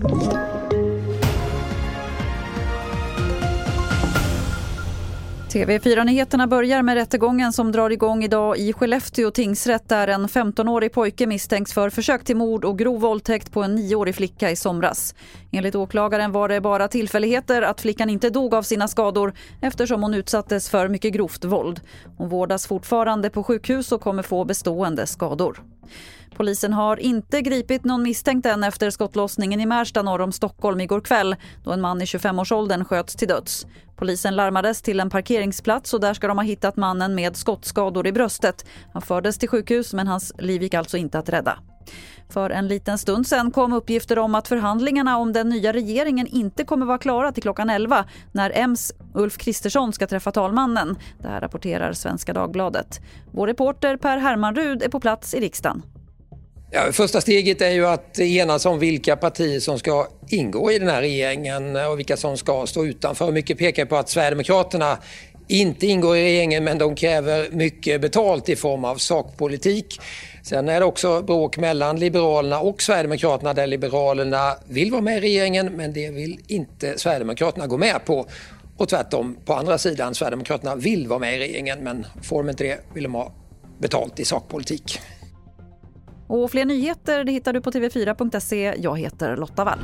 Thank you. TV4-nyheterna börjar med rättegången som drar igång idag i Skellefteå tingsrätt där en 15-årig pojke misstänks för försök till mord och grov våldtäkt på en 9-årig flicka i somras. Enligt åklagaren var det bara tillfälligheter att flickan inte dog av sina skador eftersom hon utsattes för mycket grovt våld. Hon vårdas fortfarande på sjukhus och kommer få bestående skador. Polisen har inte gripit någon misstänkt än efter skottlossningen i Märsta norr om Stockholm igår kväll då en man i 25-årsåldern sköts till döds. Polisen larmades till en parkeringsplats och där ska de ha hittat mannen med skottskador i bröstet. Han fördes till sjukhus men hans liv gick alltså inte att rädda. För en liten stund sen kom uppgifter om att förhandlingarna om den nya regeringen inte kommer vara klara till klockan 11 när M's Ulf Kristersson ska träffa talmannen. Det här rapporterar Svenska Dagbladet. Vår reporter Per Hermanrud är på plats i riksdagen. Ja, första steget är ju att enas om vilka partier som ska ingå i den här regeringen och vilka som ska stå utanför. Mycket pekar på att Sverigedemokraterna inte ingår i regeringen men de kräver mycket betalt i form av sakpolitik. Sen är det också bråk mellan Liberalerna och Sverigedemokraterna där Liberalerna vill vara med i regeringen men det vill inte Sverigedemokraterna gå med på. Och tvärtom, på andra sidan, Sverigedemokraterna vill vara med i regeringen men får de inte det vill de ha betalt i sakpolitik. Och fler nyheter det hittar du på tv4.se. Jag heter Lotta Wall.